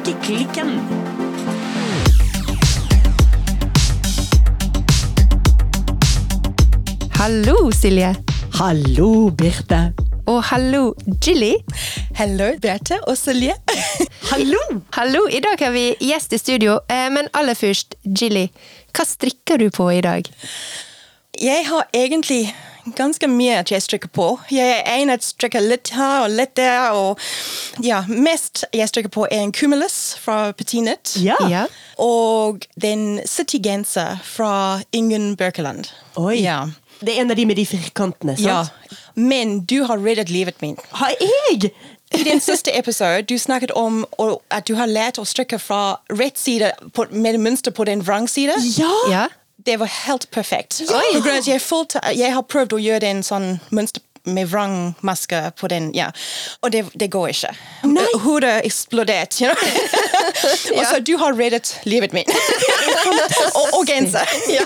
Strikkeklikken. Hallo, Silje. Hallo, Birte. Og hallo, Jilly. Hallo, Birte og Silje. Hallo! Hallo, i dag har vi gjest i studio, eh, men aller først, Jilly. Hva strikker du på i dag? Jeg har egentlig ganske mye at jeg strikker på. Jeg er en at strikker litt her og litt der. og ja, Mest jeg strikker på er en Cumulus fra Petinet. Ja. Ja. Og den City Genser fra Ingen Børkeland. Oi. Ja. Det er en av de med de firkantene, sant? ja. Men du har reddet livet mitt. Har jeg? I den siste episode du snakket om at du har lært å strikke fra rett side på, med mønster på den vrang side. Ja! Ja. Det var helt perfekt. På grunn av at jeg, jeg har prøvd å gjøre en sånn mønster med vrang maske på den, ja. Og det, det går ikke. Nei. Hodet eksplodert. You know? Og så du har reddet livet mitt. og, og genser. Ja.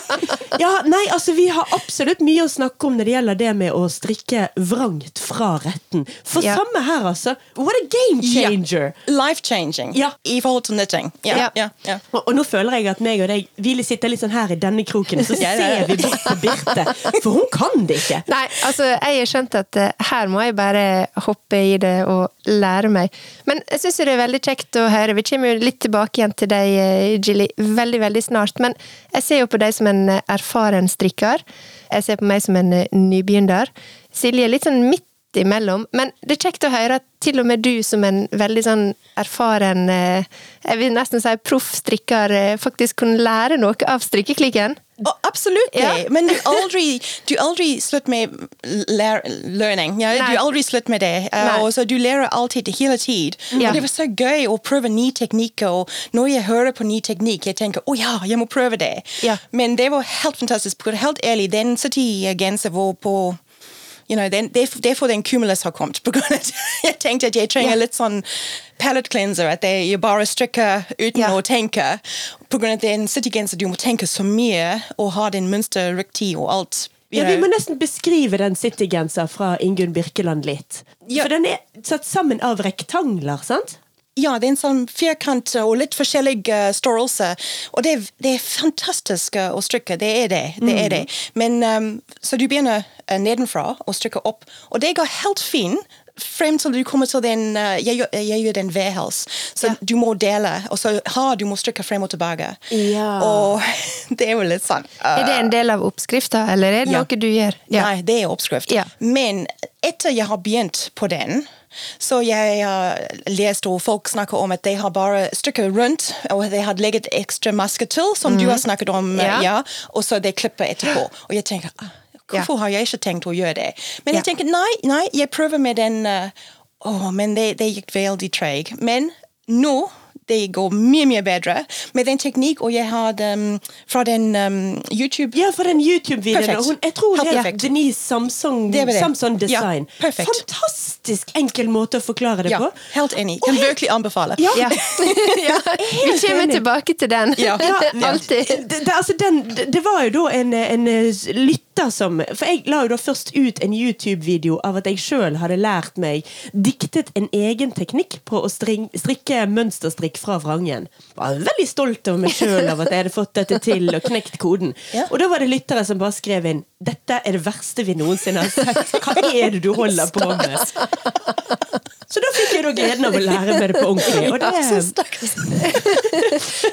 Ja, nei, altså Vi har absolutt mye å snakke om når det gjelder det med å strikke vrangt fra retten. For Ja. samme her, altså. What a game changer! Life changing Ja. i forhold til knitting. Ja, Ja. ja, ja. Og, og nå føler jeg at meg og deg Vi sitter litt sånn her i denne kroken, så Ja, ja, ja. ser vi bort på Birte. For hun kan det ikke. Nei, altså, jeg har skjønt at eh, her må jeg bare hoppe i det og lære meg. Men jeg syns det er veldig kjekt å høre. Vi kommer jo litt tilbake igjen til deg, eh, Jilly, veldig, veldig snart. Men jeg ser jo på deg som en eh, erfaren strikker. Jeg ser på meg som en eh, nybegynner. Silje litt sånn midt imellom. Men det er kjekt å høre at til og med du som en veldig sånn erfaren, eh, jeg vil nesten si proff strikker, eh, faktisk kunne lære noe av strikkeklikken. Oh, absolutt. Ja. Men du aldri, du aldri slutt med learning. Ja? Du aldri slutt med det. Uh, så du lærer alltid, hele tid. Ja. Og det var så gøy å prøve ny teknikk. Og når jeg hører på ny teknikk, jeg tenker å ja, jeg må prøve det. Men det var helt fantastisk. Helt ærlig, den City-genser var på You know, det, det er for den Cumulus har kommet. På grunn av jeg tenkte at jeg trenger litt sånn palette cleanser. At det, jeg bare strikker uten å tenke. På grunn av at den City-genser du må tenke så mye og ha den mønster riktig og alt. Ja, Vi må nesten beskrive den citygenser fra Ingunn Birkeland litt. Ja. For den er satt sammen av rektangler, sant? Ja, det er en sånn firkant og litt forskjellig uh, størrelse. Og det, det er fantastisk å strikke, det er det. det, er det. Men, um, så du begynner uh, nedenfra og strikker opp, og det går helt fint. Frem til du kommer til den uh, Jeg, jeg gjør den V-hals, så Ja. du må dele. Og så har du må strikke frem og tilbake. Ja. Og det er jo litt sånn uh, Er det en del av oppskrifta, eller er det Ja. noe du gjør? Nei, det er oppskrift. Ja. Men etter jeg har begynt på den, så jeg har lest og folk snakker om at de har bare strikket rundt, og de har legget ekstra maske til, som du har snakket om, Ja. ja. og så de klipper etterpå. Og jeg tenker, ah, hvorfor har jeg ikke tenkt å gjøre det? Men jeg tenker, nei, nei, jeg prøver med den, uh, åh, men det, det gikk veldig treg. Men nå, det går mye, mye bedre med den teknikk, og jeg har den fra den um, YouTube Ja, fra den YouTube-videoen. Jeg tror det er perfekt. Denise Samsung, Det det. Samsung Design. Ja, Fantastisk enkel måte å forklare det Ja, på. helt enig. Kan virkelig anbefale. Ja. Ja. ja. Vi kommer enig. tilbake til den. Ja. Ja, Alltid. Det, det, altså den, det, det var jo da en, en lytter som For jeg la jo da først ut en YouTube-video av at jeg sjøl hadde lært meg Diktet en egen teknikk på å string, strikke mønsterstrikk fra vrangen. Var veldig stolt over meg sjøl av at jeg hadde fått dette til og knekt koden. Ja. Og da var det lyttere som bare skrev inn 'Dette er det verste vi noensinne har sett'. Hva er det du holder på med? Så da fikk jeg da gleden av å lære meg det på ordentlig. Og det,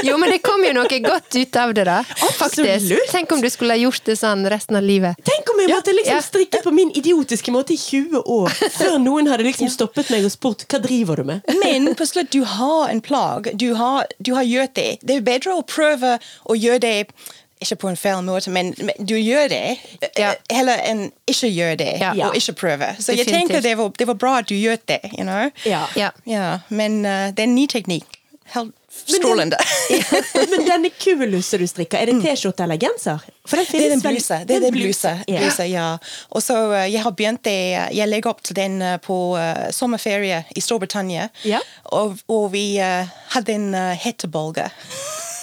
Jo, men det kom jo noe godt ut av det, da. Faktisk. Absolutt. Tenk om du skulle ha gjort det sånn resten av livet. Tenk om jeg måtte liksom Ja. strikke på min idiotiske måte i 20 år, før noen hadde liksom stoppet meg og spurt hva driver du med? Men på slutt, du har en plagg. Du har, du har gjort det. Det er bedre å prøve å gjøre det ikke på en feil måte, men, men du gjør det Ja. heller enn ikke gjøre det Ja. og ikke prøve. Så jeg tenker det var, det var bra at du gjør det. You know? Ja. Ja. Ja, men uh, det er en ny teknikk. Helt strålende. Men denne kumulusset du strikker, er det T-skjorte eller genser? For den Det er den bluse. Det er den bluse. Ja. bluse ja. Og så uh, Jeg har begynt det Jeg legger opp til den uh, på uh, sommerferie i Storbritannia. Ja. Og, og vi uh, hadde en uh, hetebølge.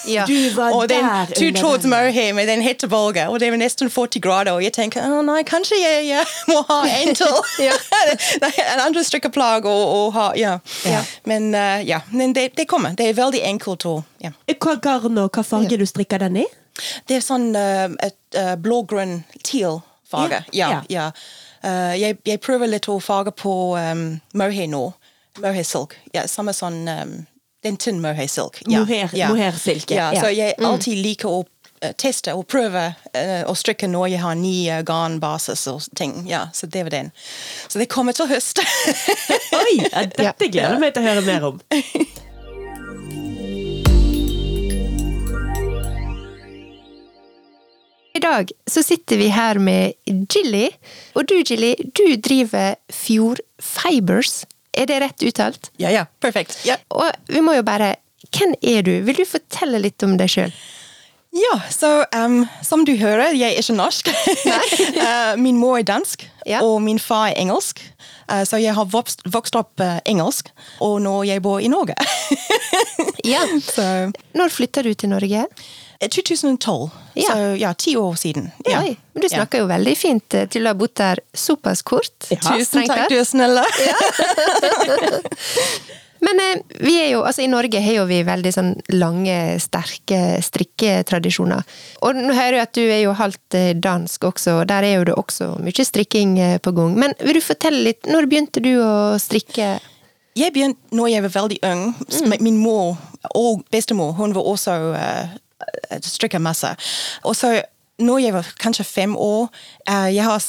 Ja. Du var og den der under tråds den. hettebolge, og det var nesten 40 grader, og jeg tenker å nei, kanskje jeg, jeg må ha en til. En andre strikkeplagg og, og ha, ja. Ja. Men uh, ja, men det, det kommer. Det er veldig enkelt Og, ja. Hva garn og hva farge du strikker den i? Det er sånn uh, et uh, blå-grønn teal-farge. Ja, Ja, ja. Uh, jeg, jeg prøver litt å farge på um, mohair nå. Mohair silk. Ja, samme sånn um, den tynn mohair silk. Ja, Mohair- ja. mohair-silke, Ja, ja. Så jeg alltid liker å uh, teste og prøve uh, å strikke når jeg har ny uh, garnbasis og ting. Ja, så det var den. Så det kommer til høst. Oi, ja, dette Ja. gleder jeg meg til å høre mer om. I dag så sitter vi her med Jilly. Og du, Jilly, du driver Fjord Fibers. Er det rett uttalt? ja, ja, perfekt. Ja. Og vi må jo bare Hvem er du? Vil du fortelle litt om deg sjøl? Ja, så um, som du hører, jeg er ikke norsk. uh, min mor er dansk, Ja. og min far er engelsk. Uh, så jeg har vokst, vokst opp uh, engelsk, og nå jeg bor i Norge. Ja. så Når flytta du til Norge? Eh, 2012, Ja. så ja, ti år siden. Ja. Oi, men du snakker jo veldig fint eh, til å ha bodd der såpass kort. Ja, Tusen takk, du er snill. Men eh, vi er jo, altså i Norge har jo vi veldig sånn lange, sterke strikketradisjoner. Og nå hører jeg at du er jo halvt eh, dansk også, og der er jo det også mye strikking eh, på gang. Men vil du fortelle litt, når begynte du å strikke? Jeg begynte når jeg var veldig ung. Min mor og bestemor hun var også uh, strikker masse. Og så når jeg var kanskje fem år, uh, jeg, har,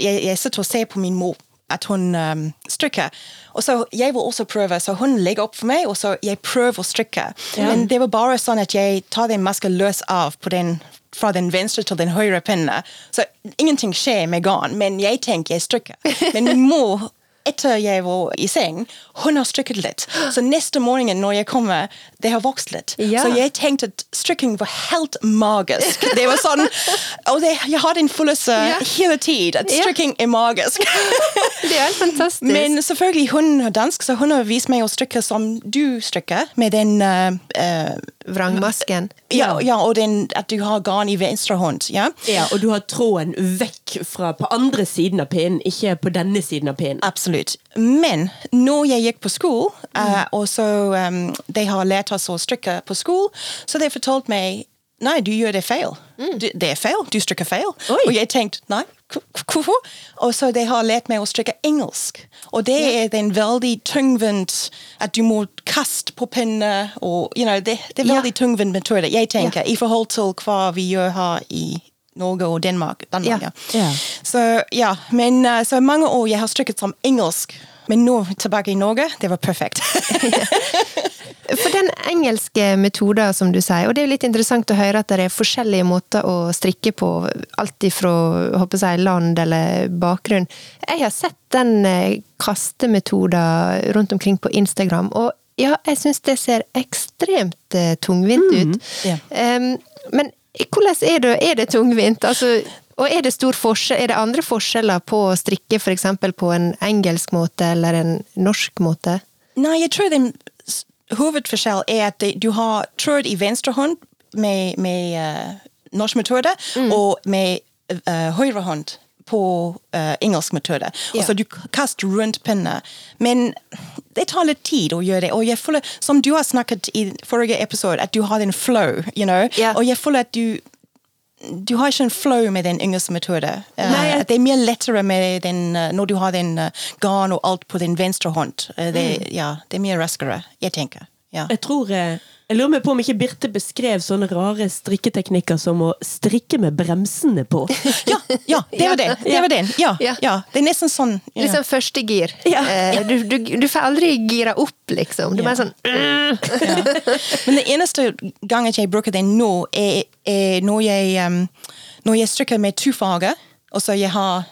jeg, jeg sitter og ser på min mor at hun um, strikker. Og så Jeg vil også prøve, så hun legger opp for meg, og så jeg prøver å strikke. Men det var bare sånn at jeg tar den maska løs av på den fra den venstre til den høyre pinnen. Så ingenting skjer med garn, men jeg tenker jeg strikker. Men min mor etter jeg var i seng, hun har strikket litt. Så neste morgen når jeg kommer, det har vokst litt. Ja. Så jeg tenkte at strikking var helt magisk. Det var sånn, og det, jeg har den følelsen Ja. hele tiden, at strikking er magisk. Det er fantastisk. Men selvfølgelig, hun er dansk, så hun har vist meg å strikke som du strikker, med den uh, uh, Vrangmasken. ja, ja, og den, at du har garn i venstre hånd. Ja? Ja, og du har tråden vekk fra på andre siden av pinnen, ikke på denne siden av pinnen. Absolutt. Men når jeg gikk på skole, uh, og så um, de har lært oss å strikke på skole, så de fortalte meg Nei, du gjør det feil. Du, det er feil. Du strikker feil. Oi. Og jeg tenkte nei, hvorfor? Og så de har lært meg å strikke engelsk. Og det er den veldig tungvint at du må kaste på pinne, og you know, det, det er Ja. veldig tungvint metode, jeg tenker, i forhold til hva vi gjør her i Norge og Danmark. Danmark Ja. ja. Ja. Så ja, men uh, så mange år jeg har strikket som engelsk, men nå tilbake i Norge, det var perfekt. For den engelske metoden, som du sier, og det er jo litt interessant å høre at det er forskjellige måter å strikke på, alt ifra jeg, land eller bakgrunn. Jeg har sett den eh, kastemetoden rundt omkring på Instagram, og ja, jeg syns det ser ekstremt eh, tungvint ut. Mm, yeah. um, men hvordan er det, er det tungvint? Altså, og er det stor forskjell, er det andre forskjeller på å strikke eksempel på en engelsk måte eller en norsk måte? Nei, jeg tror den hovedforskjell er at du har tråd i venstre hånd med, med uh, norsk metode, og med uh, høyre hånd på uh, engelsk metode. Ja. Og så du kaster rundt pinner. Men det tar litt tid å gjøre det. Og jeg føler, som du har snakket i forrige episode, at du har en flow, you know? Ja. Og jeg føler at du du har ikke en flow med den engelske metode. Uh, Nei, det er mye lettere med den, uh, når du har den uh, garn og alt på din venstre hånd. Det, det, ja, det er mye raskere, jeg tenker. Ja. Jeg tror jeg, Jeg lurer meg på om ikke Birte beskrev sånne rare strikketeknikker som å strikke med bremsene på. ja, ja, det var det. Det var den. Ja, Ja. Det er nesten sånn. Ja. Liksom første gir. Ja. Eh, Du, du, du får aldri gira opp, liksom. Du Ja. bare sånn ja. Men det eneste gangen jeg bruker det nå, er, er når, jeg, um, når jeg strikker med to farger, og så jeg har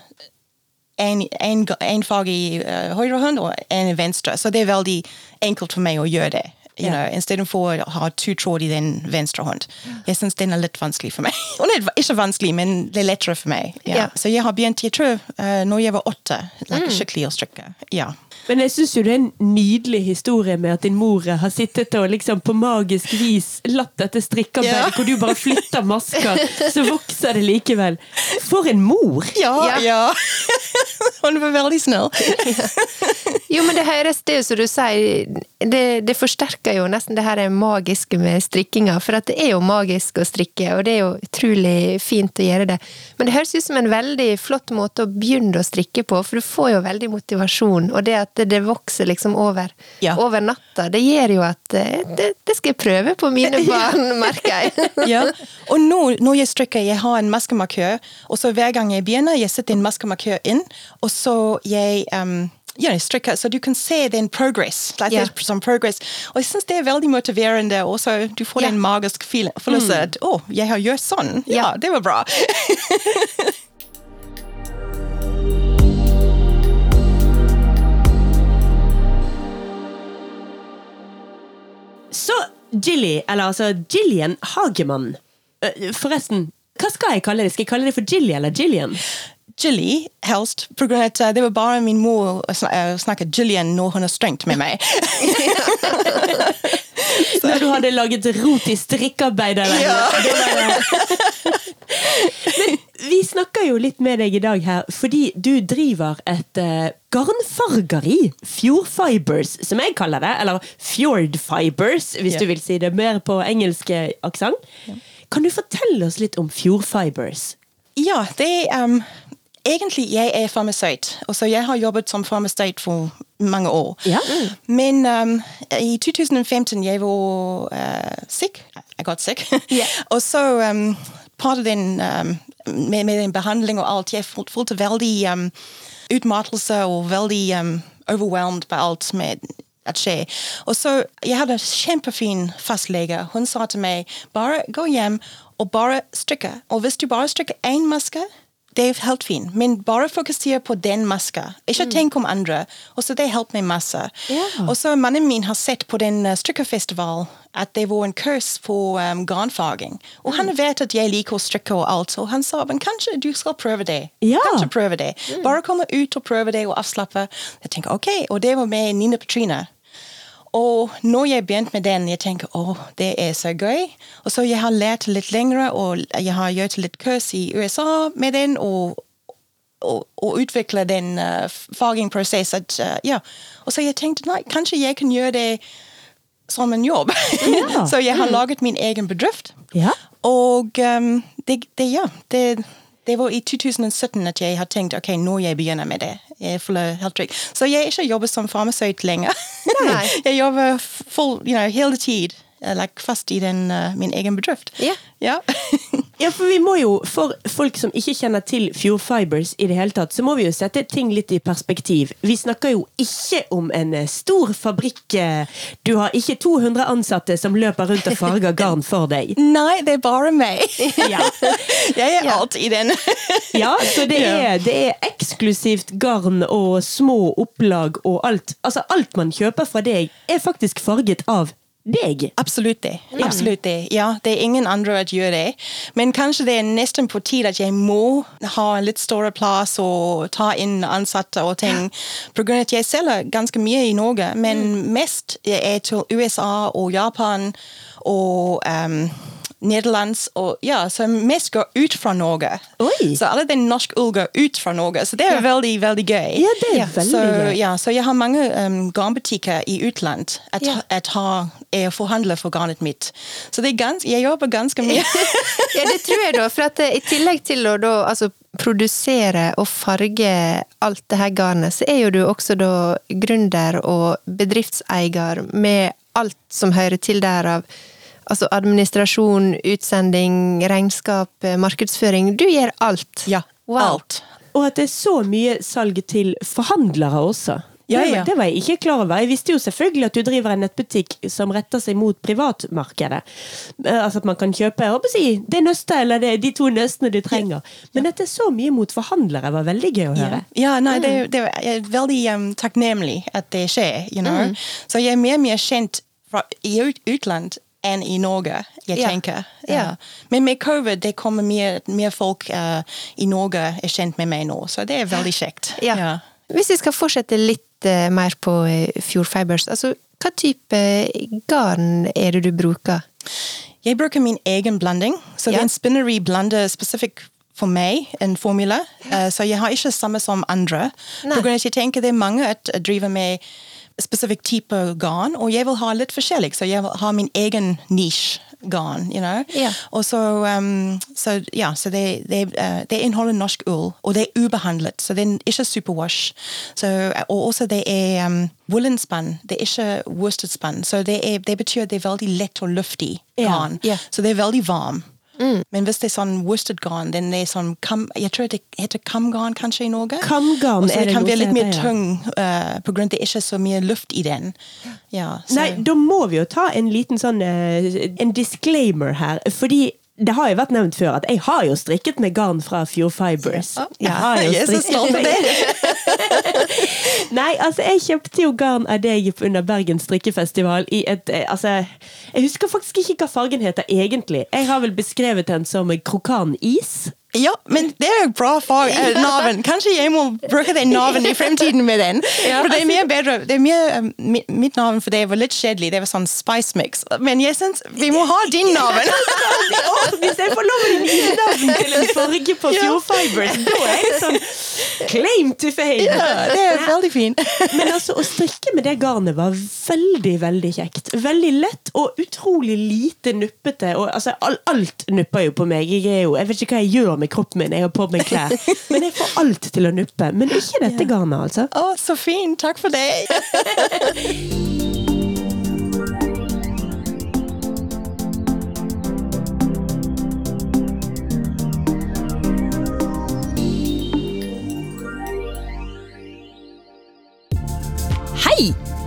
en, en, en farge i uh, høyre hånd og en i venstre. Så det er veldig enkelt for meg å gjøre det. You know, Istedenfor å ha to tråd i den venstre hånd. Jeg syns den er litt vanskelig for meg. Ikke vanskelig, men det er lettere for meg. Ja. Yeah. Så jeg har begynt jeg tror, uh, når jeg var åtte, like, skikkelig å strikke. Ja. Men jeg syns jo det er en nydelig historie med at din mor har sittet og liksom på magisk vis latt dette strikkearbeidet, Ja. hvor du bare flytter masker, så vokser det likevel. For en mor! Ja, Ja. ja. Hun var veldig snill. Jo, men det høres det som du sier, det, det forsterker jo nesten det her magiske med strikkinga. For at det er jo magisk å strikke, og det er jo utrolig fint å gjøre det. Men det høres ut som en veldig flott måte å begynne å strikke på, for du får jo veldig motivasjon. Og det at det, det vokser liksom over, Ja. over natta, det gjør jo at eh, det, det skal jeg prøve på mine barn, merker jeg. ja. Og nå når jeg strikker, jeg har en maskemarkør, og så hver gang jeg begynner, jeg setter en maskemarkør inn, og så jeg um, ja, jeg strikker, så du kan se den progress. Like yeah. some progress. Og jeg syns det er veldig motiverende. Og så du får yeah. en magisk feel- følelse at å, jeg har gjort sånn. Ja, Ja. det var bra. Så Jilly, eller altså Jillian Hagemann Eh, Forresten, hva skal jeg kalle det? Skal jeg kalle det for Jilly eller Jillian? Jilly, helst. At uh, det var bare min mor å sn- uh, snakke Jillian når hun har strengt med meg. Når du hadde laget rot i strikkearbeidet? Ja. Men vi snakker jo litt med deg i dag her, fordi du driver et uh, garnfargeri. Fjord Fibers, som jeg kaller det. Eller Fjord Fibers, hvis Ja. du vil si det mer på engelsk aksent. Kan du fortelle oss litt om Fjord Fibers? Ja, det er um, Egentlig jeg er farmasøyt, og så jeg har jobbet som farmasøyt for mange år. Ja. Men um, i 2015 jeg var uh, syk. Jeg got sick. Yeah. og så um, part av den um, med, med den behandling og alt, jeg fulgte følte veldig um, utmattelse og veldig um, overwhelmed på alt med at skje. Og så, Jeg hadde en kjempefin fastlege. Hun sa til meg bare gå hjem og bare strikke. Og hvis du bare strikker én maske, det er helt fint, men bare fokuser på den maska. Ikke tenk om andre. Og så Det hjelper meg masse. Ja. Og så Mannen min har sett på den uh, strikkefestival at det var en kurs på um, garnfaging. Og han vet at jeg liker å strikke og alt, og han sa men kanskje du skal prøve det. Ja. Kanskje prøve det. Bare komme ut og prøve det og avslappe. Jeg tenker, ok, Og det var med Nina Petrina. Og når jeg begynte med den, jeg tenker å, det er så gøy. Og så jeg har lært litt lengre, og jeg har gjort litt kurs i USA med den, og, og, og utvikle den uh, fagingprosessen. Uh, ja. Og så jeg tenkte nei, kanskje jeg kan gjøre det som en jobb. Ja. så jeg har laget min egen bedrift. Ja. Og um, det, det, ja, det, det var i 2017 at jeg har tenkt ok, nå jeg begynner med det. Jeg. Så jeg ikke jobber som farmasøyt lenger. Jeg jobber full, you know, hele tid, eh, like, fast i den, uh, min egen bedrift. Ja. Ja. Ja, for vi må jo, for folk som ikke kjenner til Fjord Fibers i det hele tatt, så må vi jo sette ting litt i perspektiv. Vi snakker jo ikke om en eh, stor fabrikk. eh, Du har ikke 200 ansatte som løper rundt og farger garn for deg. Nei, det er bare meg. Ja. jeg er alt i den. Ja, så det er, det er eksklusivt garn og små opplag og alt. Altså, alt man kjøper fra deg, er faktisk farget av deg. Absolutt det. Absolutt det. Ja, det er ingen andre som gjør det. Men kanskje det er nesten på tide at jeg må ha en litt større plass og ta inn ansatte og ting. Av at jeg selger ganske mye i Norge, men mest er til USA og Japan og um, Nederlands. Og, ja, så mest går ut fra Norge. Oi. Så alle den norske ull går ut fra Norge. Så det er veldig, veldig gøy. Ja, det er veldig så, gøy. Ja, så jeg har mange um, garnbutikker i utland at, Ja. at ha, er forhandler for garnet mitt. Så det gans, jeg jobber ganske mye. Ja, det tror jeg da, for at eh, i tillegg til å da altså produsere og farge alt det her garnet, så er jo du også da gründer og bedriftseier med alt som hører til der av altså administrasjon, utsending, regnskap, eh, markedsføring. Du gjør alt. ja, Wow. alt. Og at det er så mye salg til forhandlere også. Ja, Det, ja. var, det var jeg ikke klar over. Jeg visste jo selvfølgelig at du driver en nettbutikk som retter seg mot privatmarkedet. Eh, Altså at man kan kjøpe jeg si, det nøstet eller det, de to nøstene du trenger. Men at det er så mye mot forhandlere, var veldig gøy å høre. Ja, nei, det, det er veldig um, takknemlig at det skjer. You know? Så jeg er mer og mer kjent fra, i ut, utland enn i Norge, jeg Ja. tenker. Ja. Uh, men med covid det kommer mer, mer folk uh, i Norge er kjent med meg nå, så det er veldig kjekt. Ja. Hvis vi skal fortsette litt uh, mer på eh, Fjord Fibers, altså hva type garn er det du bruker? Jeg bruker min egen blanding, så det Ja. er en spinneri blande spesifikk for meg, en formule. Uh, så jeg har ikke samme som andre. Nei. På grunn av at jeg tenker det er mange som driver med spesifikk type garn, og jeg vil ha litt forskjellig, så jeg vil ha min egen nisje garn, you know. Yeah. Og så, um, så ja, så det, det, uh, det inneholder norsk ull, og det er ubehandlet, så det er ikke superwash. Så, og også det er um, woolenspann, det er ikke worsted-spann, så det, er, det betyr at det er veldig lett og luftig garn. garn. Yeah. Så det er veldig varm. Men hvis det er sånn worsted-garn, den er sånn kam, jeg tror det heter kamgarn kanskje i Norge. Kamgarn er det kan være litt mer tung, uh, av at det ikke er så mye luft i den. Ja. Nei, da må vi jo ta en liten sånn uh, En disclaimer her. Fordi det har jo vært nevnt før at jeg har jo strikket med garn fra Fjord Fibers. Jeg har jo Jeg er så stolt av det. Nei, altså, jeg kjøpte jo garn av deg under Bergen strikkefestival i et eh, Altså, jeg husker faktisk ikke hva fargen heter egentlig. Jeg har vel beskrevet den som krokanis. Ja, men det er jo bra fag, eh, navn. Kanskje jeg må bruke den navn i fremtiden med den. For det er mye bedre. Det er mye, um, mitt navn for det var litt kjedelig. Det var sånn spice mix. Men jeg synes vi må ha din navn. Hvis jeg får lov å gi navn til en farge på. Fjord Fibers, da er det sånn claim to fame! Ja, det er veldig fint. Men altså, å strikke med det garnet var veldig, veldig kjekt. Veldig lett og utrolig lite nuppete. Og, altså, alt nupper jo på meg. Jeg, jo, jeg vet ikke hva jeg gjør med kroppen min. Jeg har på meg klær. Men jeg får alt til å nuppe. Men ikke dette garnet, altså. Å, så fint. Takk for det. Hei!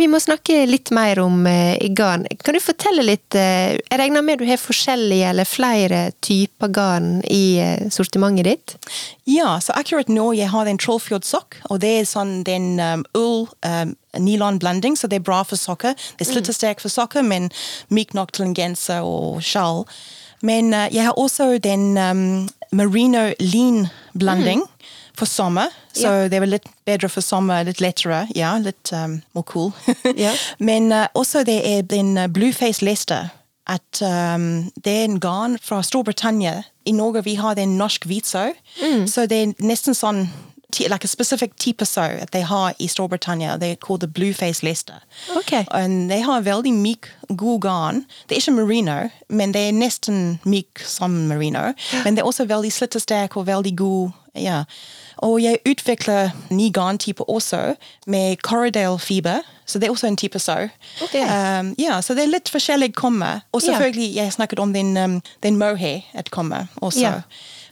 Vi må snakke litt mer om eh, garn. Kan du fortelle litt eh, Jeg regner med du har forskjellige eller flere typer garn i eh, sortimentet ditt? Ja, så akkurat nå jeg har en Trollfjord-sokk, og det er sånn den um, ull um, nylon-blanding, så det er bra for sokker. Det er slittersterkt for sokker, men myk nok til en genser og sjal. Men uh, jeg har også den um, merino lean-blanding for sommer, så det er vel litt bedre for summer, sommer, litt lettere, ja, litt um, more cool. Ja. Men uh, også det er den uh, Blueface Leicester. At um, det er en garn fra Storbritannia. I Norge vi har den norsk hvitsau. Så det er nesten sånn like a specific type sau at de har i Storbritannia. Det er called the Blueface Leicester. Ok. And they har veldig myk, god garn. Det er ikke merino, men det er nesten myk som merino. Men det er også veldig slittersterk og veldig god. Ja. Og jeg utvikler ny garntype også, med Corridale-fiber. Så det er også en type sau. Okay. Um, ja, så det er litt forskjellig komme. Og selvfølgelig jeg snakket om den, um, den mohair at komme også. Yeah.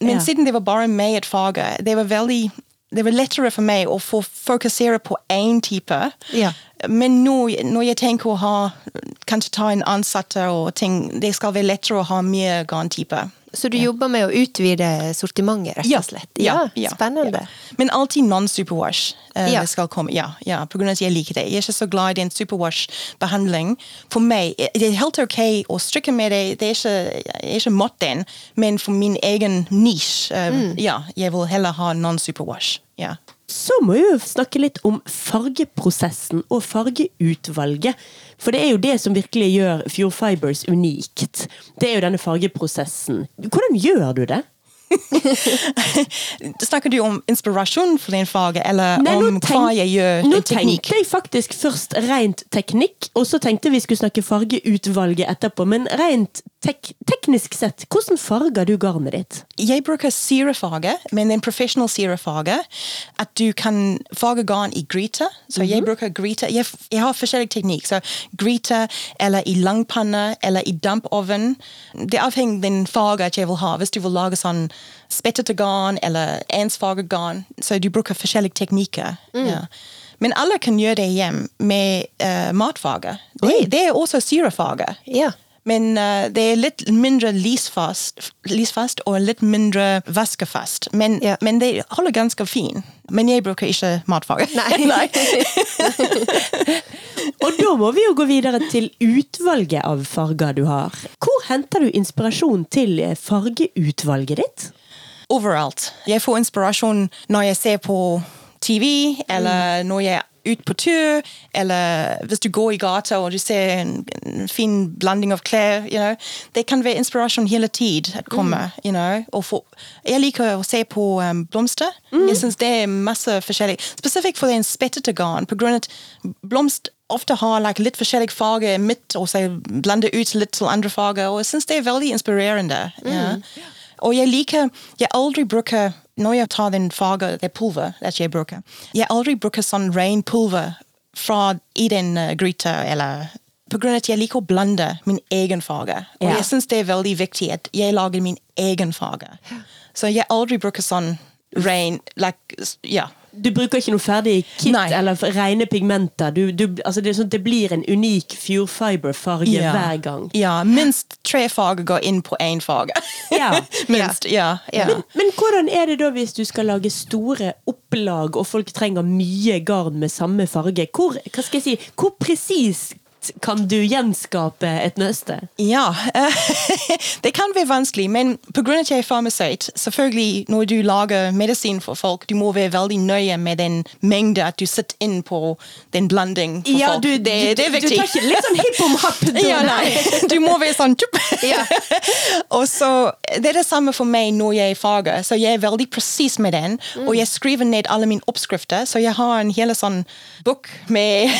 Men yeah. siden det var bare meg et fag, det var veldig det var lettere for meg å få fokusere på én type. Yeah. Men nå, når jeg tenker å ha kanskje ta en ansatte og ting, det skal være lettere å ha mer garntyper. Så du jobber med å utvide sortimentet, rett og slett? Ja, spennende. ja. Men alltid non-superwash. Uh, skal komme. Ja, ja, på grunn av at jeg liker det. Jeg er ikke så glad i den superwash-behandling. For meg, eh, det er helt ok å strikke med det, det er ikke, jeg er ikke mot den, men for min egen nisje, uh, Mm. ja, jeg vil heller ha non-superwash. Ja. Så må vi jo snakke litt om fargeprosessen og fargeutvalget. For det er jo det som virkelig gjør Fjord Fibers unikt. Det er jo denne fargeprosessen. Hvordan gjør du det? Snakker du om inspirasjon for din faget, eller Nei, om tenk- hva jeg gjør? Nå teknikk? tenkte jeg faktisk først rent teknikk, og så tenkte vi skulle snakke fargeutvalget etterpå. Men rent tek teknisk sett, hvordan farger du garnet ditt? Jeg bruker syrefarge, men en professional syrefarge. At du kan farge garn i gryte. Så jeg bruker gryte. Jeg, jeg har forskjellig teknikk. Så gryte, eller i langpanne, eller i dampovn. Det avhenger av den farge jeg vil ha. Hvis du vil lage sånn spettete garn, eller ensfarget garn. Så du bruker forskjellige teknikker. Ja. Men alle kan gjøre det hjem med uh, matfarge. Det, det er også syrefarge. Ja. Men uh, det er litt mindre lysfast, lysfast og litt mindre vaskefast. Men, Ja. men det holder ganske fint. Men jeg bruker ikke matfarge. Nei. Nei. Og da må vi jo gå videre til utvalget av farger du har. Hvor henter du inspirasjon til eh, fargeutvalget ditt? Overalt. Jeg får inspirasjon når jeg ser på TV, eller når jeg er ute på tur, eller hvis du går i gata og du ser en, en fin blanding av klær. You know. Det kan være inspirasjon hele tid at kommer. You know. og for, jeg liker å se på um, blomster. Jeg synes det er masse forskjellig. Spesifikt for en spettete garn, på grunn av at blomst ofte har like, litt forskjellig farge midt, og så blander ut litt til andre farger. og Jeg synes det er veldig inspirerende. Ja. Og jeg liker Jeg aldri bruker Når jeg tar den farge, det pulver at jeg bruker Jeg aldri bruker sånn ren pulver fra i den uh, gryta, eller på grunn av at jeg liker å blande min egen farge. Og Ja. jeg syns det er veldig viktig at jeg lager min egen farge. Så jeg aldri bruker sånn ren like, Ja. Du bruker ikke noe ferdig kit Nei. eller rene pigmenter. Du, du, altså det, sånn det blir en unik Fjordfiber-farge Ja. hver gang. Ja, minst tre farger går inn på én farge. Ja. minst, ja. ja. Men, men hvordan er det da hvis du skal lage store opplag, og folk trenger mye garn med samme farge? Hvor, hva skal jeg si, hvor kan du gjenskape et nøste? Ja, eh, det kan være vanskelig, men pga. at jeg er farmasøyt, selvfølgelig når du lager medisin for folk, du må være veldig nøye med den mengde at du setter inn på den blanding for Ja, folk. du, det, det er viktig. du tar ikke litt sånn hipp om happ? ja, nei. Du må være sånn tjup. Ja. og så, Det er det samme for meg når jeg farger. Så jeg er veldig presis med den. Og jeg skriver ned alle mine oppskrifter, så jeg har en hele sånn bok med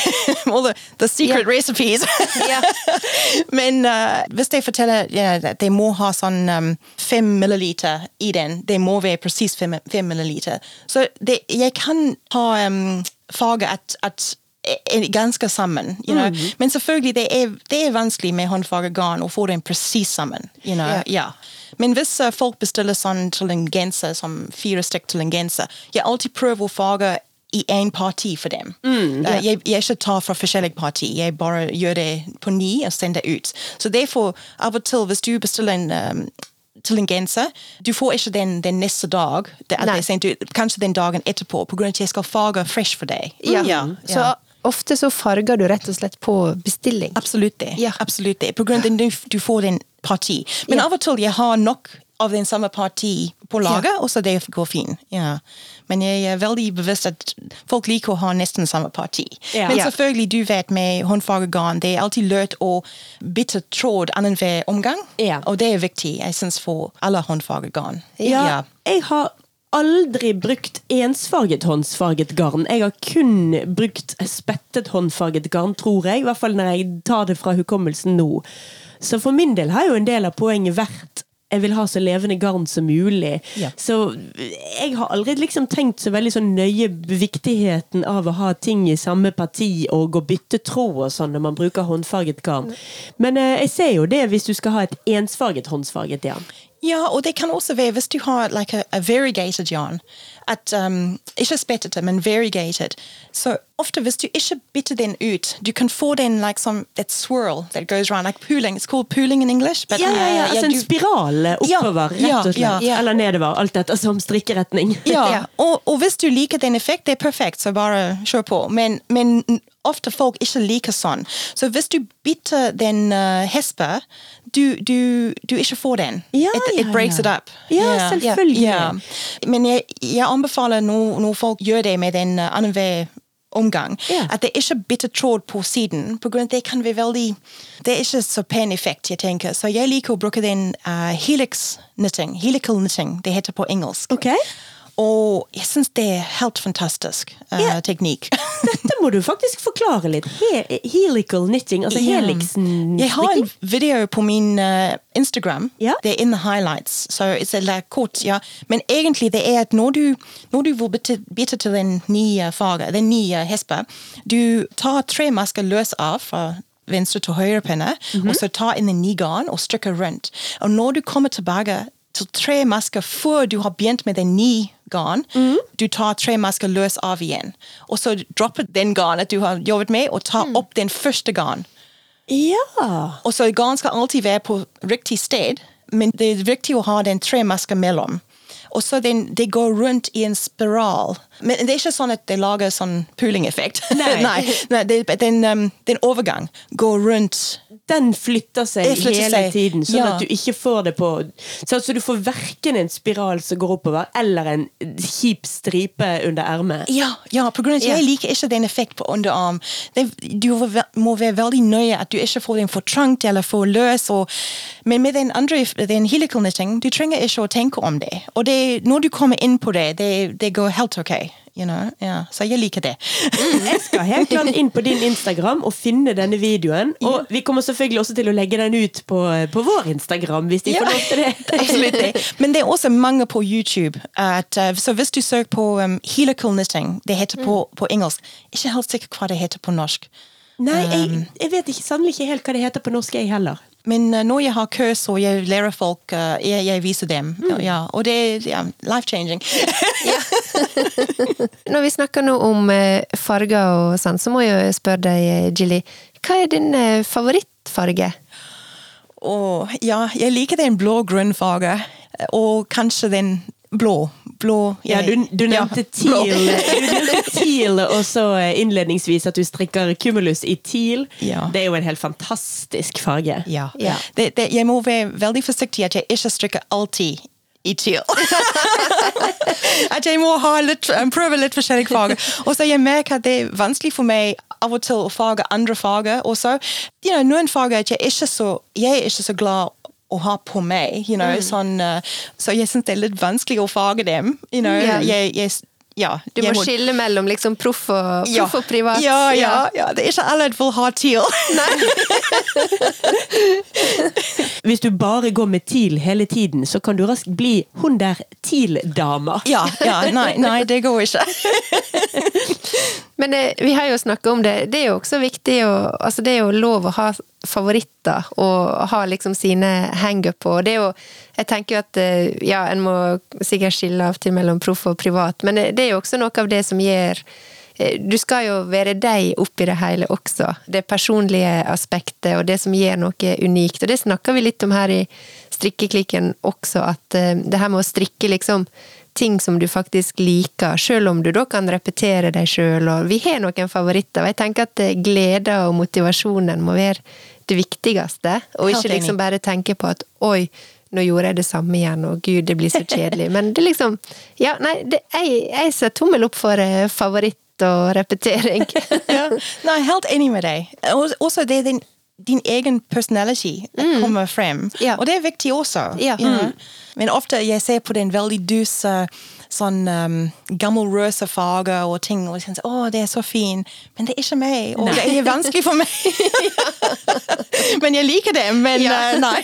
all the, the secret Ja. Recipes. Ja. Men uh, hvis jeg forteller ja, at de må ha sånn um, fem milliliter i den, det må være presis fem, fem milliliter. Så det, jeg kan ha um, faget at, at er ganske sammen. You know? Men selvfølgelig, det er, det er vanskelig med håndfargegarn å få den presis sammen. You know? yeah. ja. Men hvis uh, folk bestiller sånn til en genser, som fire stykk til en genser, jeg alltid prøver å farge i én parti for dem. Uh, jeg, jeg ikke tar fra forskjellige parti, jeg bare gjør det på ni og sender det ut. Så derfor, av og til, hvis du bestiller en um, til en genser. Du får ikke den, den neste dag. Ut, kanskje den dagen etterpå, av at jeg skal farge fresh for deg. Ja. Ja, Så ja. ofte så farger du rett og slett på bestilling. Absolutt det. Ja. Absolutt det. På grunn av at du, får den parti. Men av og til jeg har nok av den samme parti på lager, og så det går fint. Ja. Men jeg er veldig bevisst at folk liker å ha nesten samme parti. Ja. Men selvfølgelig, du vet med håndfargegarn, det er alltid lurt å bytte tråd annenhver omgang. Ja. Og det er viktig, jeg synes, for alle håndfargegarn. Ja, jeg har aldri brukt ensfarget håndfarget garn. Jeg har kun brukt spettet håndfarget garn, tror jeg. I hvert fall når jeg tar det fra hukommelsen nå. Så for min del har jo en del av poenget vært jeg vil ha så levende garn som mulig. Ja. Så jeg har aldri liksom tenkt så veldig sånn nøye viktigheten av å ha ting i samme parti og å bytte tråd og sånn når man bruker håndfarget garn. Men eh, jeg ser jo det hvis du skal ha et ensfarget håndfarget garn. Ja, og det kan også være hvis du har like a, a variegated yarn. At, um, ikke spettete, men variegated. Så ofte hvis du ikke bytter den ut, du kan få den like som that swirl that goes around, like pooling. It's called pooling in English. But, Ja, ja, ja, uh, altså en du- spiral eh, Ja, oppover, ja, rett og slett. ja. Eller nedover, alt dette som strikkeretning. Ja, Ja. Og, og hvis du liker den effekt, det er perfekt, så bare kjør på. Men, men ofte folk ikke liker sånn. Så hvis du bytter den uh, hespe, du, du, du ikke får den. Ja, it, it ja, breaks ja. it up. Ja, selvfølgelig. Ja. Men jeg, jeg anbefaler når, når folk gjør det med den uh, annenhver omgang, at det ikke bitter tråd på siden, på grunn av det kan være veldig Det er ikke så pen effekt, jeg tenker. Så jeg liker å bruke den uh, helix knitting, helical knitting, det heter på engelsk. Ok. Og jeg syns det er helt fantastisk uh, Ja. teknikk. Dette må du faktisk forklare litt. He helical knitting, altså helixen Jeg har en video på min uh, Instagram. Ja. Det er in the highlights. Så it's a like, kort, ja. Men egentlig det er at når du, når du vil bytte, bytte til den nye farge, den nye hespa, du tar tre masker løs av fra venstre til høyre pinne, og så tar inn en ny garn og strikker rundt. Og når du kommer tilbake til tre masker før du har begynt med den nye garn, du tar tre masker løs av igjen. Og så dropper den garnet du har jobbet med, og tar opp den første garn. Ja. Og så garn skal alltid være på riktig sted, men det er viktig å ha den tre masker mellom. Og så den, det går rundt i en spiral. Men det er ikke sånn at det lager sånn pooling-effekt. Nei. nei, nei det, den, um, den overgang går rundt. Den flytter seg flytter hele seg. tiden, sånn Ja. at du ikke får det på Så altså, du får verken en spiral som går oppover, eller en kjip stripe under ermet. Ja, ja på grunn av at jeg liker ikke den effekt på underarm. Det, du må være veldig nøye at du ikke får den for trangt eller for løs. Og, men med den andre, den helical knitting, du trenger ikke å tenke om det. Og det, når du kommer inn på det, det, det går helt ok. You know? ja. Så jeg liker det. Jeg skal helt klart inn på din Instagram og finne denne videoen. Og vi kommer selvfølgelig også til å legge den ut på, på vår Instagram, hvis de Ja. får lov til det. Absolutt. Men det er også mange på YouTube. At, uh, så hvis du søker på um, helical knitting, det heter på, på engelsk, ikke helt sikker hva det heter på norsk. Nei, Um, jeg, jeg vet ikke, sannelig ikke helt hva det heter på norsk, jeg heller. Men uh, når jeg har kurs og jeg lærer folk, uh, jeg, jeg viser dem. Ja, og det er ja, life-changing. Når vi snakker nå om eh, farger og sånn, så må jeg spørre deg, Jilly, Hva er din eh, favorittfarge? Oh, ja, jeg liker den blå grunnfarge. Og kanskje den blå. Blå Ja, du, du nevnte ja, TIL, og så eh, innledningsvis at du strikker Cumulus i TIL. Ja. Det er jo en helt fantastisk farge. Ja. Ja. Det, det, jeg må være veldig forsiktig at jeg ikke strikker alltid i chill. at jeg må litt, um, prøve litt forskjellige farger. Og så jeg merker at det er vanskelig for meg av og til å farge andre farger. også. you know, noen farger at jeg ikke så, jeg er ikke så glad å ha på meg. You know, sånn, uh, så jeg syns det er litt vanskelig å farge dem. You know, yeah. jeg, jeg, ja, Du må, må skille mellom liksom proff og, ja. og privat. Ja, ja, ja, det er ikke alle som vil ha teal. Hvis du bare går med TIL hele tiden, så kan du raskt bli hun der TIL-dama. ja, ja, nei, nei, det går ikke. Men det, vi har jo snakka om det, det er jo også viktig å Altså, det er jo lov å ha favoritter og ha liksom sine hang-up på. Det er jo Jeg tenker jo at eh, ja, en må sikkert skille av til mellom proff og privat, men det det er jo også noe av det som gjør eh, du skal jo være deg oppi det hele også. Det personlige aspektet og det som gjør noe unikt. Og det snakker vi litt om her i strikkeklikken også, at eh, det her med å strikke liksom ting som du faktisk liker, selv om du da kan repetere deg sjøl. Og vi har noen favoritter, og jeg tenker at gleda og motivasjonen må være det viktigste. Og ikke liksom bare tenke på at oi, nå gjorde jeg det samme igjen, og gud, det blir så kjedelig. Men det liksom Ja, nei, det, jeg, jeg ser tommel opp for eh, og repetering. ja. Nei, helt enig med deg. Også det din, din egen personality kommer frem. Ja. Og det er viktig også. Ja. Mm. Men ofte jeg ser på den veldig duse sånn um, gammel røse farge og ting, og tenker å, det er så fin, men det er ikke meg, og det er vanskelig for meg. men jeg liker det, men Ja. uh, nei.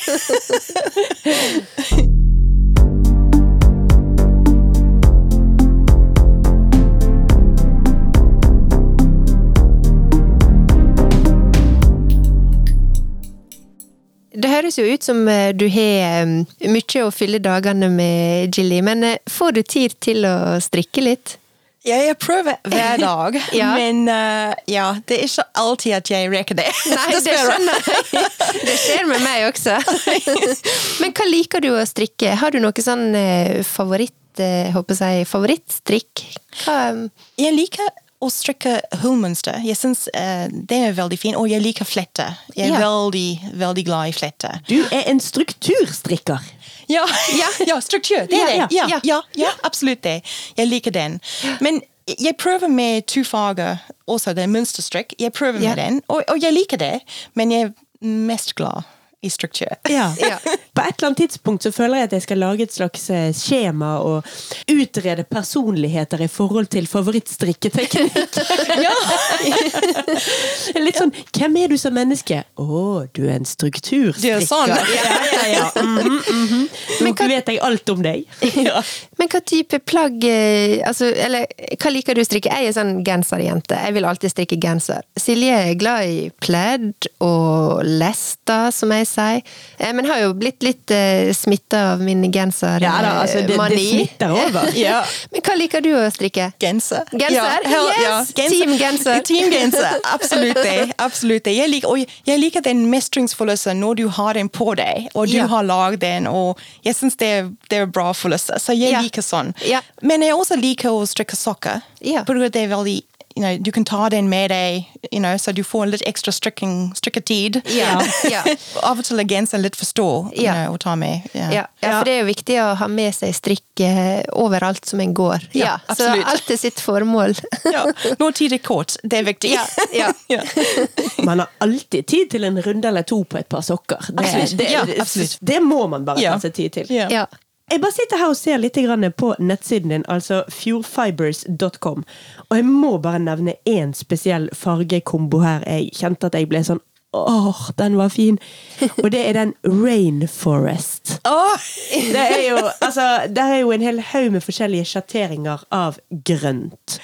Høres jo ut som eh, du har eh, mye å fylle dagene med, Jilly, men eh, får du tid til å strikke litt? Ja, jeg prøver hver dag, Ja. men uh, ja, det er ikke alltid at jeg rekker det. Nei, det skjønner jeg. Det skjer med meg også. Men hva liker du å strikke? Har du noe sånn favoritt, håper jeg, favorittstrikk? Hva Jeg liker å strikke hullmønster. Jeg synes uh, det er veldig fint, og jeg liker flette. Jeg er Ja. veldig, veldig glad i flette. Du er en strukturstrikker. Ja, ja, ja struktur, det er det. Ja, Ja, ja. ja, ja, absolutt det. Jeg liker den. Men jeg prøver med to farger, også det er mønsterstrikk. Jeg prøver med den, og, og jeg liker det, men jeg er mest glad i struktur. Ja. Ja. På et eller annet tidspunkt så føler jeg at jeg skal lage et slags eh, skjema og utrede personligheter i forhold til favorittstrikketeknikk. Litt sånn Hvem er du som menneske? Å, du er en strukturstrikker. Du er sånn. Ja, ja, ja. Mhm, mhm. Nå hva- vet jeg alt om deg. Men hva type plagg eh, altså, Eller hva liker du å strikke? Jeg er sånn genserjente. Jeg vil alltid strikke genser. Silje er glad i pledd og lester, som jeg sier. Eh, Men har jo blitt litt uh, smitta av min gensermani. Ja da, altså, det, det smitter over. Ja. Men hva liker du å strikke? Genser. Genser? Yes! Team genser. Team genser, absolutt det. Absolutt det. Jeg liker, og jeg liker den mestringsfølelsen når du har den på deg, og du Ja. har lagd den, og jeg syns det, det er bra følelse. Så jeg Ja. liker sånn. Ja. Men jeg også liker å strikke sokker. Ja. For det er veldig you know, du kan ta den med deg, you know, så du får litt ekstra strikking, strikketid. Ja, ja. Av og til er genseren litt for stor you know, å ta med. Ja. Ja, ja, for det er jo viktig å ha med seg strikk eh, overalt som en går. Ja, så absolutt. alt er sitt formål. Ja. Når tid er kort, det er viktig. Ja, ja. Ja. Man har alltid tid til en runde eller to på et par sokker. Det, Absolutt. det, Ja, det, absolutt. det må man bare Ja. ta seg tid til. Ja. Jeg bare sitter her og ser litt på nettsiden din, altså fjordfibers.com. Og jeg må bare nevne én spesiell fargekombo her. Jeg kjente at jeg ble sånn Åh, den var fin! Og det er den Rainforest. Det er jo, altså, der er jo en hel haug med forskjellige sjatteringer av grønt.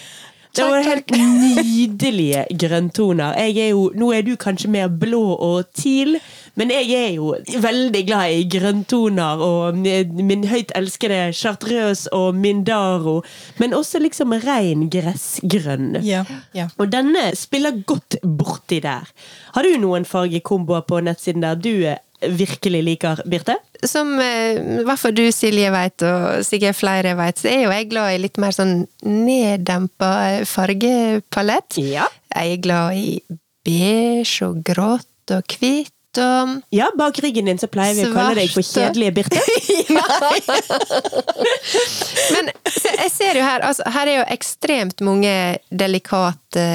Det var helt nydelige grønntoner. Jeg er jo, nå er du kanskje mer blå og teal, men jeg er jo veldig glad i grønntoner og min høyt elskede chartreuse og mindaro, men også liksom rein gressgrønn. Ja, ja. Og denne spiller godt borti der. Har du noen fargekomboer på nettsiden der du eh, virkelig liker, Birte? Som i hvert fall du, Silje, vet, og sikkert flere vet, så er jo jeg glad i litt mer sånn neddempa fargepalett. Ja. Jeg er glad i beige og grått og hvitt og Ja, bak ryggen din så pleier vi å kalle deg for kjedelige Birte. Men jeg ser jo her, altså, her er jo ekstremt mange delikate,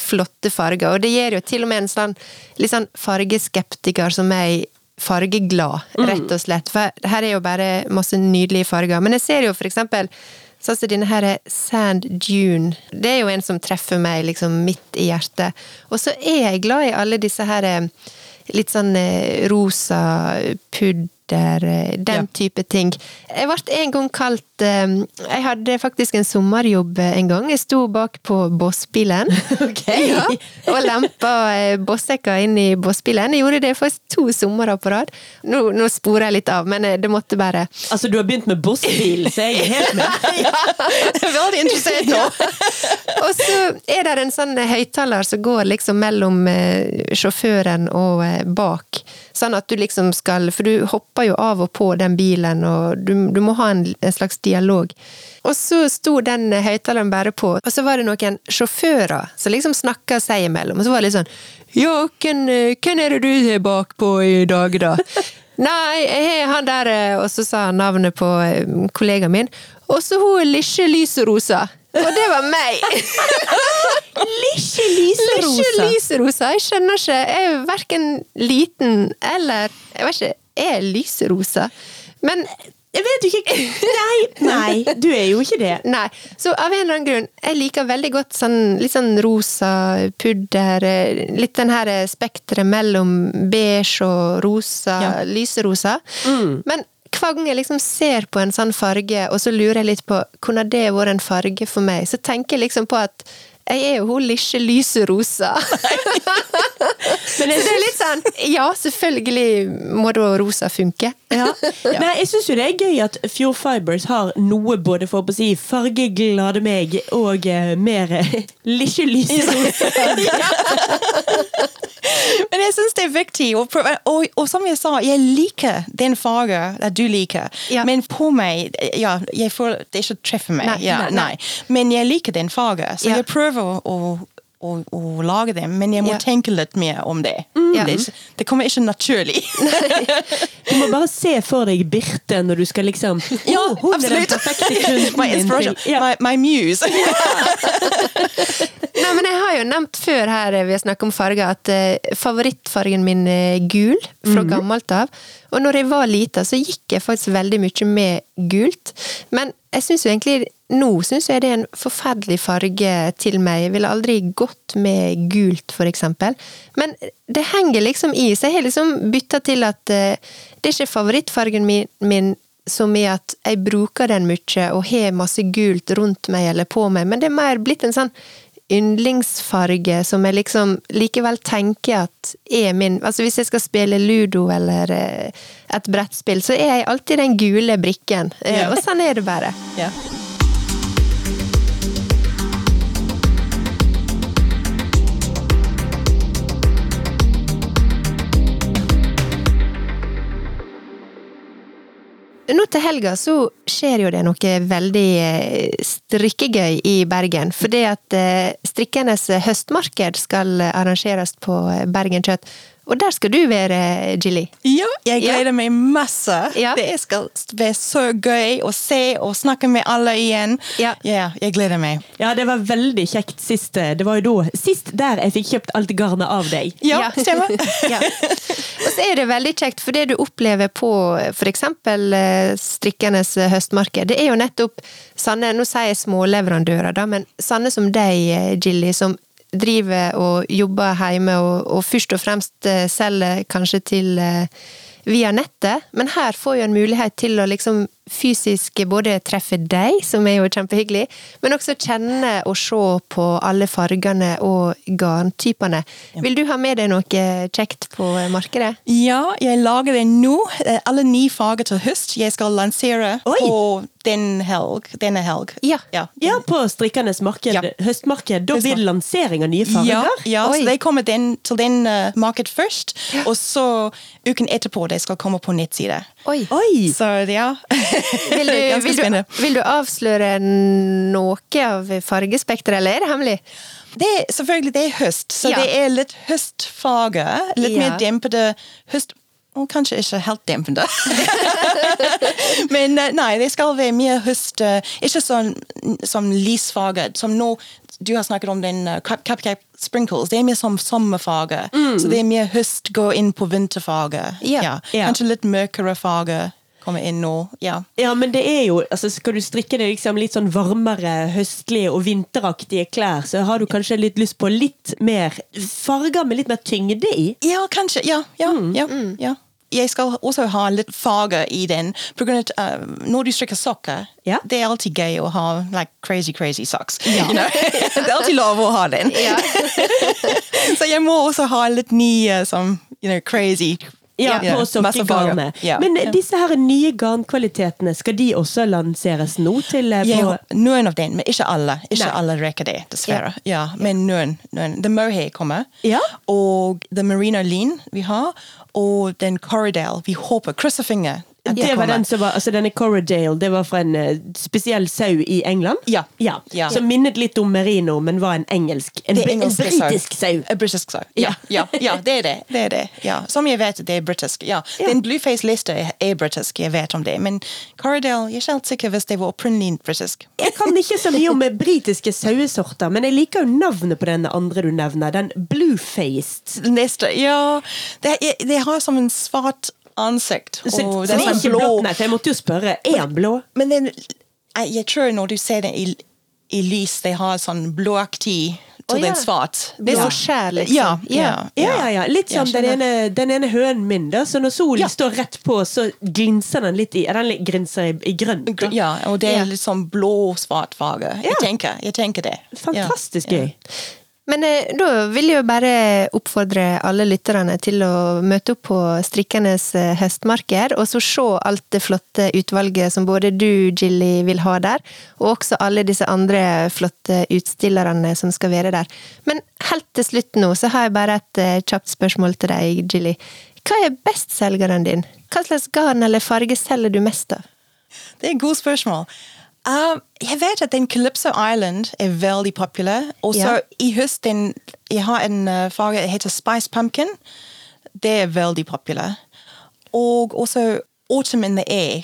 flotte farger, og det gir jo til og med en sånn litt sånn fargeskeptiker som meg fargeglad, rett og slett. For her er jo bare masse nydelige farger. Men jeg ser jo for eksempel Sånn som denne her Sand Dune. Det er jo en som treffer meg liksom midt i hjertet. Og så er jeg glad i alle disse her eh, litt sånn eh, rosa pudder, eh, den Ja. type ting. Jeg ble en gang kalt eh, Jeg hadde faktisk en sommerjobb eh, en gang. Jeg sto bak på bossbilen. okay. Ja, og lempa bossekka inn i bossbilen. Jeg gjorde det faktisk to somre på rad. Nå, nå sporer jeg litt av, men det måtte bare Altså, du har begynt med bossbil, så jeg er helt med. Veldig interessert nå. Og så er det en sånn høyttaler som går liksom mellom eh, sjåføren og eh, bak. Sånn at du liksom skal For du hopper jo av og på den bilen, og du, du må ha en, en slags dialog. Og så sto den høyttaleren bare på, og så var det noen sjåfører som liksom snakka seg imellom. Og så var det litt sånn Ja, hvem, eh, hvem er det du er bakpå i dag, da? Nei, jeg har han der Og så sa han navnet på kollegaen min. Og så hun lille Lyserosa. Og det var meg! Lille lyserosa. Lyserosa. Jeg skjønner ikke. Jeg er verken liten eller Jeg vet ikke. Jeg er lyserosa. Men Jeg vet jo ikke Nei, nei, du er jo ikke det. Nei. Så av en eller annen grunn, jeg liker veldig godt sånn litt sånn rosa pudder. Litt den her spekteret mellom beige og rosa, Ja. lyserosa. Men hver gang jeg liksom ser på en sånn farge, og så lurer jeg litt på hvordan det vært en farge for meg, så tenker jeg liksom på at jeg er jo hun Lisje Lyserosa. Men det er litt sånn Ja, selvfølgelig må da rosa funke. Ja. Nei, jeg syns jo det er gøy at Fjord Fibers har noe både for å si fargeglade meg og eh, mer lille lyserosa. Men jeg syns det er viktig, prøve, og, og som jeg sa, jeg liker den fargen du liker. Ja. Men på meg ja, jeg får, Det ikke treffer meg. Nei, ja, nei, nei. Men jeg liker den fargen, så Ja. jeg prøver å å, å lage dem, men jeg må Ja. tenke litt mer om det. Ja. Det, det kommer ikke naturlig. Du må bare se for deg Birte når du skal liksom Ja, «Å, hun absolutt. My inspiration, Yeah. My, my muse. Nei, men Jeg har jo nevnt før her eh, vi har snakket om farger, at eh, favorittfargen min er gul fra gammelt av. Og når jeg var lita, så gikk jeg faktisk veldig mye med gult. Men jeg synes jo egentlig nå synes jeg det er en forferdelig farge til meg. Jeg ville aldri gått med gult, for eksempel. Men det henger liksom i, så jeg har liksom bytta til at uh, det er ikke favorittfargen min, min som i at jeg bruker den mye og har masse gult rundt meg eller på meg, men det er mer blitt en sånn yndlingsfarge som jeg liksom likevel tenker at er min Altså hvis jeg skal spille ludo eller eh, et brettspill, så er jeg alltid den gule brikken. Eh, Ja. Og sånn er det bare. ja. Nå til helga så skjer jo det noe veldig eh, strikkegøy i Bergen. For det at eh, strikkernes høstmarked skal arrangeres på eh, Bergen Kjøtt. Og der skal du være, Gilly. Ja, jeg Ja. gleder meg masse. Ja. Det skal være så gøy å se og snakke med alle igjen. Ja. jeg gleder meg. Ja, det var veldig kjekt sist. eh, Det var jo da sist der jeg fikk kjøpt alt garnet av deg. Ja, stemmer. Ja. Og så er det veldig kjekt, for det du opplever på f.eks. strikkernes høstmarked, det er jo nettopp sanne Nå sier jeg småleverandører, da, men sanne som deg, Jilly, Gilly, som driver og jobber hjemme og, og først og fremst eh, selger kanskje til eh, via nettet, men her får jo en mulighet til å liksom fysisk både treffe deg, som er jo kjempehyggelig, men også kjenne og se på alle fargene og garntypene. Vil du ha med deg noe kjekt på markedet? Ja, jeg lager det nå. Eh, Alle ni farger til høst. Jeg skal lansere Oi. på den helg, denne helg. Ja. ja. Ja, på Strikkernes marked, Ja. høstmarked. Da blir det lansering av nye farger. ja så de kommer den, til den uh, marked først, og så uken etterpå de skal komme på nettside. Oi! Oi! Så ja. Vil du, vil, du, vil du avsløre noe av fargespekteret, eller er det hemmelig? Det er, selvfølgelig det er høst, så Ja. det er litt høstfarger. Litt Ja. mer dempede høst... og kanskje ikke helt dempende. Men eh, nei, det skal være mer høst... eh, ikke sånn som lysfarget, som nå du har snakket om den uh, cupcake sprinkles. Det er mer som sommerfarge. Så det er mer høst går inn på vinterfarge. Ja. Yeah. Kanskje litt mørkere farge kommer inn nå. Ja. Ja, men det er jo, altså Skal du strikke det liksom litt sånn varmere, høstlige og vinteraktige klær, så har du kanskje litt lyst på litt mer farger med litt mer tyngde i? Ja, kanskje. Ja, ja, Mm. ja, ja. Jeg skal også ha litt farge i den. På grunn av, uh, når du strikker sokker, Ja. det er alltid gøy å ha like, crazy, crazy socks. You know? det er alltid lov å ha den. Så jeg må også ha litt nye som you know, crazy. Ja, på sokkegarnet. Men ja. disse her nye garnkvalitetene, skal de også lanseres nå? til Jeg på, noen av dem, men ikke alle. Ikke Nei. alle rekker det, dessverre. Ja, men noen, noen. The Mohay kommer, Ja. og The Merino Lean vi har, og den Corridale. Vi håper, krysser finger. Det var den som var, altså Denne Corridale det var fra en eh, spesiell sau i England? Ja. ja. Ja. Som minnet litt om merino, men var en engelsk En, en britisk sau. En britisk sau. Ja, ja, ja, det er det. det, er det. Ja. Som jeg vet, det er britisk. Ja. Den Blueface-lista er, er britisk, jeg vet om det. Men Corridale, jeg er ikke helt sikker hvis det var opprinnelig britisk. Jeg kan ikke så mye om britiske sauesorter, men jeg liker jo navnet på den andre du nevner. Den bluefaced. Neste, ja, det, det har som en svart ansikt. Så, og så det er er ikke blå. Nei, for jeg måtte jo spørre. Er han blå? Men den, jeg, jeg tror når du ser det i, i lys, det har sånn blåaktig til oh, ja. den svart. Det er så skjær, liksom. Ja, ja, Ja, ja. Litt som den ene, den ene hønen min. da Så når solen står rett på, så glinser den litt i Den glinser i, i grønt. da. Ja, og det er litt sånn blå-svart farge. Jeg, jeg tenker det. Fantastisk gøy. Men eh, da vil jeg jo bare oppfordre alle lytterne til å møte opp på Strikkernes eh, høstmarked, og så se alt det flotte utvalget som både du, Gilly, vil ha der, og også alle disse andre flotte utstillerne som skal være der. Men helt til slutt nå, så har jeg bare et eh, kjapt spørsmål til deg, Gilly. Hva er bestselgeren din? Hva slags garn eller farge selger du mest av? Det er et godt spørsmål. Um, jeg vet at den Calypso Island er veldig populær. Og så Ja. i høst den, jeg har en uh, farge som heter Spice Pumpkin. Det er veldig populær. Og også Autumn in the Air.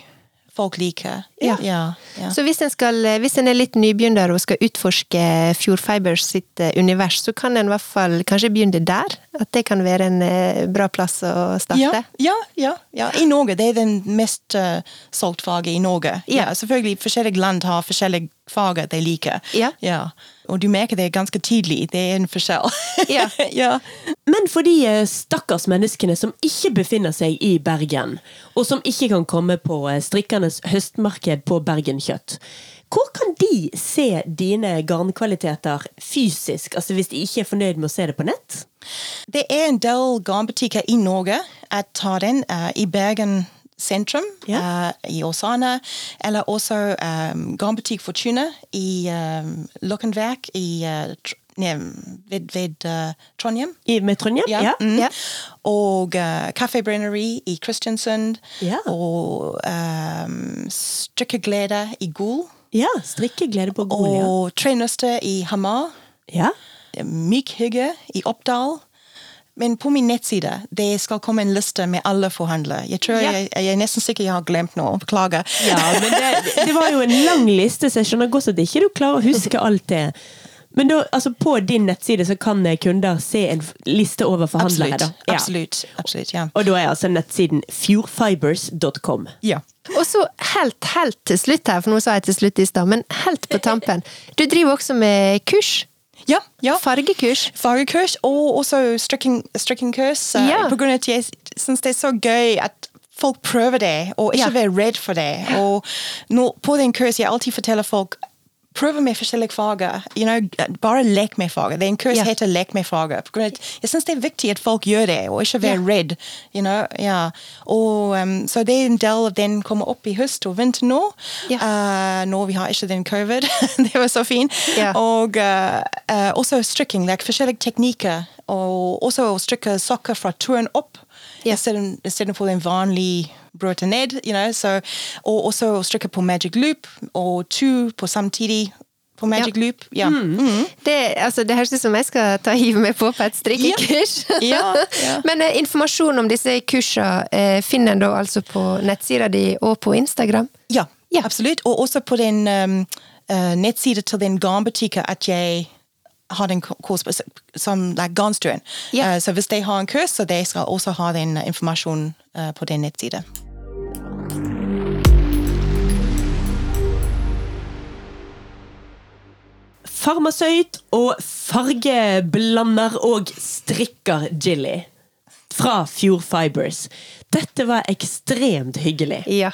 Folk liker. Ja. ja, ja. Så hvis en, skal, hvis en er litt nybegynner og skal utforske Fjord Fibers sitt eh, univers, så kan en i hvert fall kanskje begynne der? At det kan være en eh, bra plass å starte? Ja, ja, ja. I Norge. Det er den mest uh, solgt faget i Norge. Ja. Ja. selvfølgelig, Forskjellige land har forskjellige fag de liker. Ja. Og du merker det ganske tidlig. Det er en forskjell. Ja. ja. Men for de eh, stakkars menneskene som ikke befinner seg i Bergen, og som ikke kan komme på eh, strikkernes høstmarked på Bergen Kjøtt, hvor kan de se dine garnkvaliteter fysisk, altså hvis de ikke er fornøyd med å se det på nett? Det er en del garnbutikker i Norge. Jeg tar den uh, i Bergen sentrum, Ja. uh, i Åsane. Eller også um, garnbutikk Fortune i um, Lokkenverk i uh, nei, ved, ved uh, Trondheim. I, med Trondheim? Ja. Mm. Ja. Og uh, Café Brenneri i Kristiansund. Ja. Og um, Strikkeglede i Gol. Ja, strikkeglede på Gol, ja. Og Trenøste i Hamar. ja. Mykhygge i Oppdal. Men på min nettside det skal komme en liste med alle forhandlere. Jeg tror Ja. jeg, jeg er nesten sikker jeg har glemt noe. Beklager. Ja, men det, det var jo en lang liste, så jeg skjønner godt at ikke du klarer å huske alt det. Men da, altså på din nettside så kan kunder se en liste over forhandlere. Absolutt. Da. Ja. Absolutt. Absolutt, ja. Og da er altså nettsiden fjordfibers.com. ja. Og så helt, helt til slutt her, for nå sa jeg til slutt i stad, men helt på tampen. Du driver også med kurs. Ja, ja. Fargekurs. Fargekurs og også strikking, strikkingkurs. eh, Ja. På grunn av at jeg syns det er så gøy at folk prøver det, og ikke Ja. være redd for det. Og nå, på den kurs jeg alltid forteller folk Prøv med forskjellige farger. You know, bare lek med farger. Det er en kurs yeah. heter Lek med at Jeg syns det er viktig at folk gjør det, og ikke være yeah. redd. You know? yeah. og, um, så det er en del av den kommer opp i høst og vinter nå. Uh, nå vi har ikke den covid. det var så fint. Og uh, uh, også strikking, like forskjellige teknikker. Og også å strikke sokker fra turen opp. Ja. Isteden- Istedenfor den vanlige brøte ned. You know, so, også å strikke på magic loop, og to på samtidig på magic Ja. loop. Ja. Mhm. Det, altså, det høres ut som jeg skal ta hive meg på på et strikkekurs. Ja. Men eh, informasjon om disse kursene eh, finner en da altså på nettsida di og på Instagram? Ja, Ja. absolutt. Og også på den um, uh, nettsida til den garnbutikken at jeg har den kurs på- som like, garnstuen. Yeah. Uh, så hvis de har en kurs, så de skal også ha den uh, informasjonen uh, på den nettside. Farmasøyt og fargeblander og strikker Jilly. Fra Fjord Fibers. Dette var ekstremt hyggelig. Ja.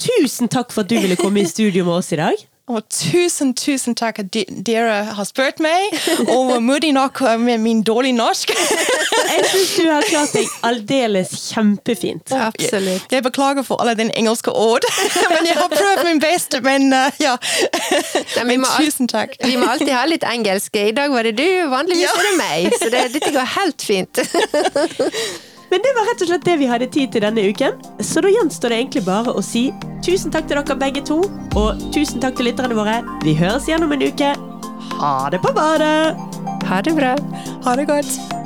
Tusen takk for at du ville komme i studio med oss i dag. Og tusen, tusen takk at dere har spurt meg, og var modig nok uh, med min dårlige norsk. Jeg syns du har klart deg aldeles kjempefint. Absolutt. Jeg beklager for alle den engelske ord, men jeg har prøvd min beste, men uh, ja. Nei, Men tusen takk. Vi må alltid ha litt engelsk. I dag var det du, vanligvis Ja. er det meg. Så det, dette går helt fint. Men det var rett og slett det vi hadde tid til denne uken. Så da gjenstår det egentlig bare å si tusen takk til dere begge to, og tusen takk til lytterne våre. Vi høres igjen om en uke. Ha det på badet! Ha det bra. Ha det godt.